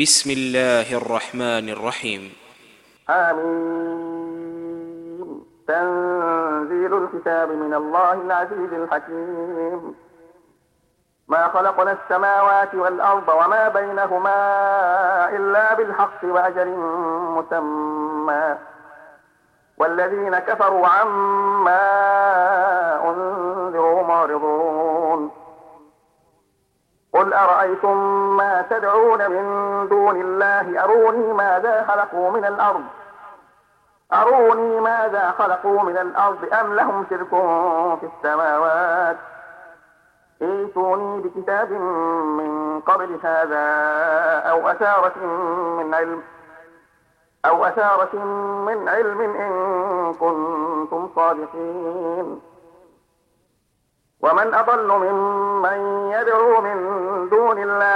بسم الله الرحمن الرحيم. آمين. تنزيل الكتاب من الله العزيز الحكيم. ما خلقنا السماوات والأرض وما بينهما إلا بالحق وأجل مسمى. والذين كفروا عما أنذروا معرضون. قل أرأيتم ما تدعون من دون الله؟ أروني ماذا خلقوا من الأرض؟ أروني ماذا خلقوا من الأرض؟ أم لهم شرك في السماوات؟ ائتوني بكتاب من قبل هذا أو أثارة من علم أو أثارة من علم إن كنتم صادقين. ومن أضل ممن يدعو من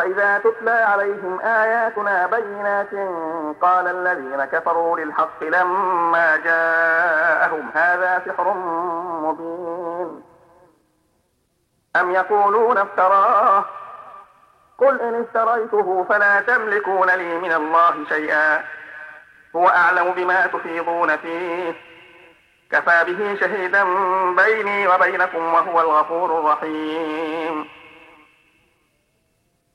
وإذا تتلى عليهم آياتنا بينات قال الذين كفروا للحق لما جاءهم هذا سحر مبين. أم يقولون افتراه؟ قل إن افتريته فلا تملكون لي من الله شيئا. هو أعلم بما تفيضون فيه. كفى به شهيدا بيني وبينكم وهو الغفور الرحيم.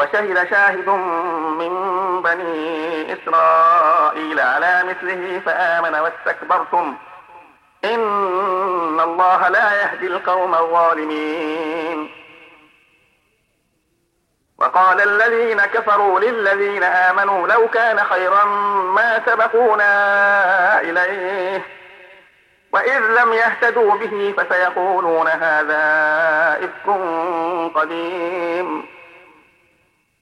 وشهد شاهد من بني إسرائيل على مثله فآمن واستكبرتم. إن الله لا يهدي القوم الظالمين. وقال الذين كفروا للذين آمنوا لو كان خيرا ما سبقونا إليه. وإذ لم يهتدوا به فسيقولون هذا إفك قديم.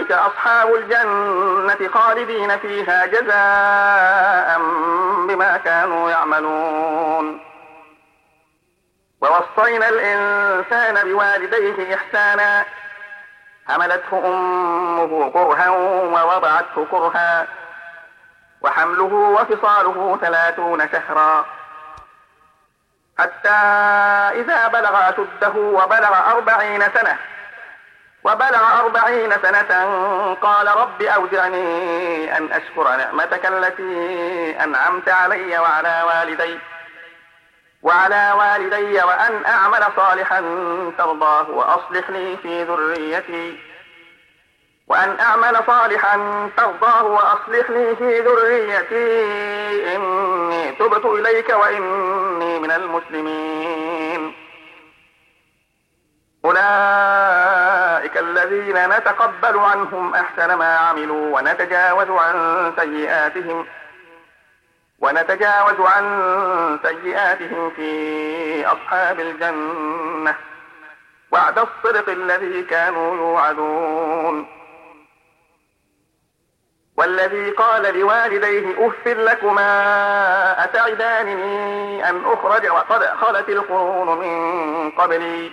أصحاب الجنة خالدين فيها جزاء بما كانوا يعملون. ووصينا الإنسان بوالديه إحسانا. حملته أمه كرها ووضعته كرها. وحمله وفصاله ثلاثون شهرا. حتى إذا بلغ أشده وبلغ أربعين سنة وبلغ أربعين سنة قال رب أوزعني أن أشكر نعمتك التي أنعمت علي وعلى والدي وعلى والدي وأن أعمل صالحا ترضاه وأصلح لي في ذريتي وأن أعمل صالحا ترضاه وأصلح لي في ذريتي. إني تبت إليك وإني من المسلمين. أولئك الذين نتقبل عنهم أحسن ما عملوا ونتجاوز عن سيئاتهم ونتجاوز عن سيئاتهم في أصحاب الجنة. وعد الصدق الذي كانوا يوعدون. والذي قال لوالديه أف لكما أتعدانني أن أخرج وقد خلت القرون من قبلي.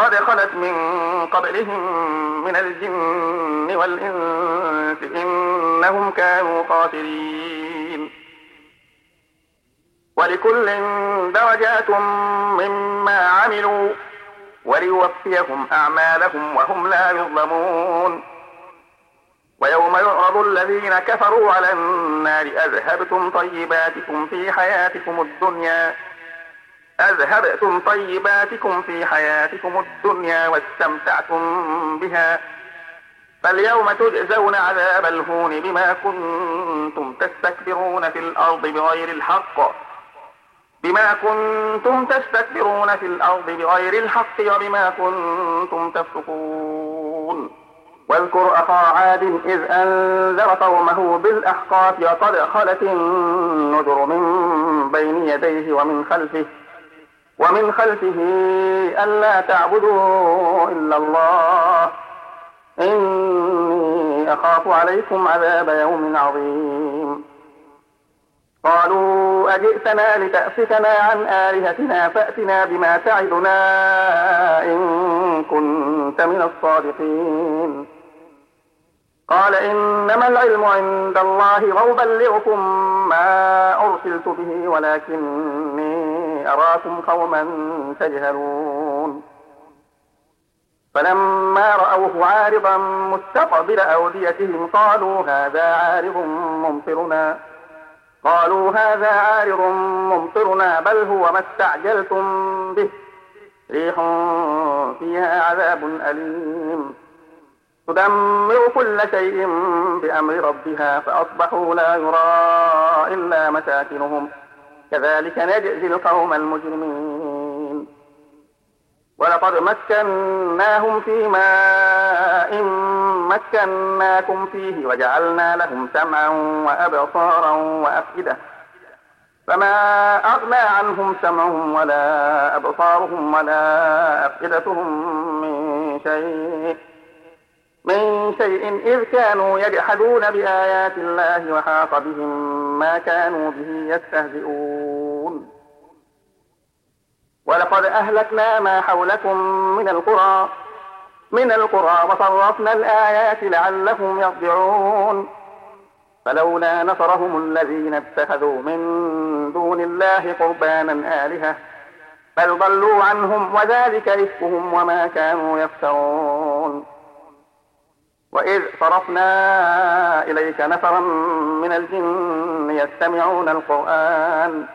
قد خلت من قبلهم من الجن والإنس إنهم كانوا خاسرين ولكل درجات مما عملوا وليوفيهم أعمالهم وهم لا يظلمون. ويوم يعرض الذين كفروا على النار أذهبتم طيباتكم في حياتكم الدنيا أذهبتم طيباتكم في حياتكم الدنيا واستمتعتم بها. فاليوم تجزون عذاب الهون بما كنتم تستكبرون في الأرض بغير الحق. بما كنتم تستكبرون في الأرض بغير الحق وبما كنتم تفسقون. واذكر أخا عاد إذ أنذر قومه بالأحقاف وقد خلت النذر من بين يديه ومن خلفه. ومن خلفه ألا تعبدوا إلا الله. إني أخاف عليكم عذاب يوم عظيم. قالوا أجئتنا لتأفكنا عن آلهتنا فأتنا بما تعدنا إن كنت من الصادقين. قال إنما العلم عند الله وأبلغكم ما أرسلت به ولكني أراكم قوما تجهلون. فلما رأوه عارضا مستقبل أوديتهم قالوا هذا عارض ممطرنا. قالوا هذا عارض ممطرنا بل هو ما استعجلتم به. ريح فيها عذاب أليم. تدمر كل شيء بأمر ربها فأصبحوا لا يرى إلا مساكنهم. كذلك نجزي القوم المجرمين. ولقد مكناهم في ماء مكناكم فيه وجعلنا لهم سمعا وأبصارا وأفئدة. فما أغنى عنهم سمعهم ولا أبصارهم ولا أفئدتهم من شيء. من شيء إذ كانوا يجحدون بآيات الله وحاق بهم ما كانوا به يستهزئون. ولقد أهلكنا ما حولكم من القرى من القرى وصرفنا الآيات لعلهم يرجعون. فلولا نصرهم الذين اتخذوا من دون الله قربانا آلهة بل ضلوا عنهم وذلك إفكهم وما كانوا يفترون. وإذ صرفنا إليك نفرا من الجن يستمعون القرآن.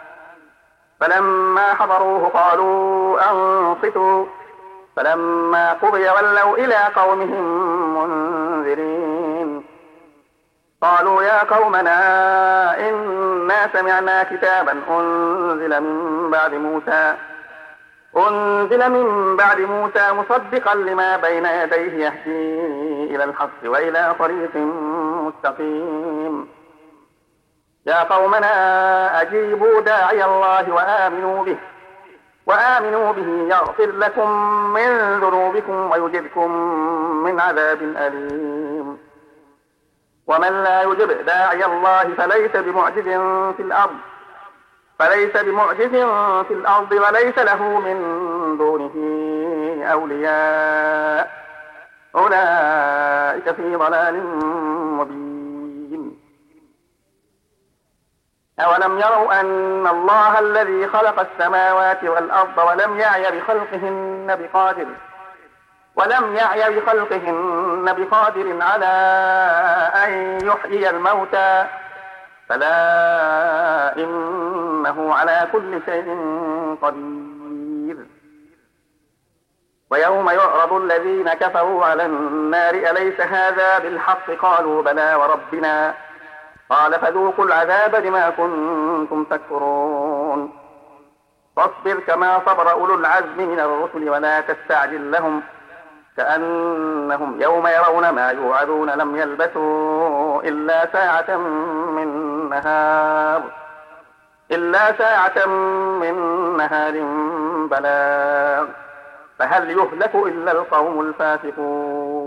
فلما حضروه قالوا أنصتوا. فلما قضي ولوا إلى قومهم منذرين. قالوا يا قومنا إنا سمعنا كتابا أنزل من بعد موسى. أنزل من بعد موسى مصدقا لما بين يديه يهدي إلى الحق وإلى طريق مستقيم. يا قومنا أجيبوا داعي الله وآمنوا به وآمنوا به يغفر لكم من ذنوبكم ويجبكم من عذاب أليم. ومن لا يجب داعي الله فليس بمعجز في الأرض. فليس بمعجز في الأرض وليس له من دونه أولياء. أولئك في ضلال مبين. أولم يروا أن الله الذي خلق السماوات والأرض ولم يعي بخلقهن بقادر ولم يعي بخلقهن بقادر على أن يحيي الموتى فلا إنه على كل شيء قدير. ويوم يعرض الذين كفروا على النار أليس هذا بالحق؟ قالوا بلى وربنا. قال فذوقوا العذاب بما كنتم تكفرون. فاصبر كما صبر أولو العزم من الرسل ولا تستعجل لهم. كأنهم يوم يرون ما يوعدون لم يلبثوا إلا ساعة نهار إلا ساعة من نهار بلاغ فهل يهلك إلا القوم الفاسقون؟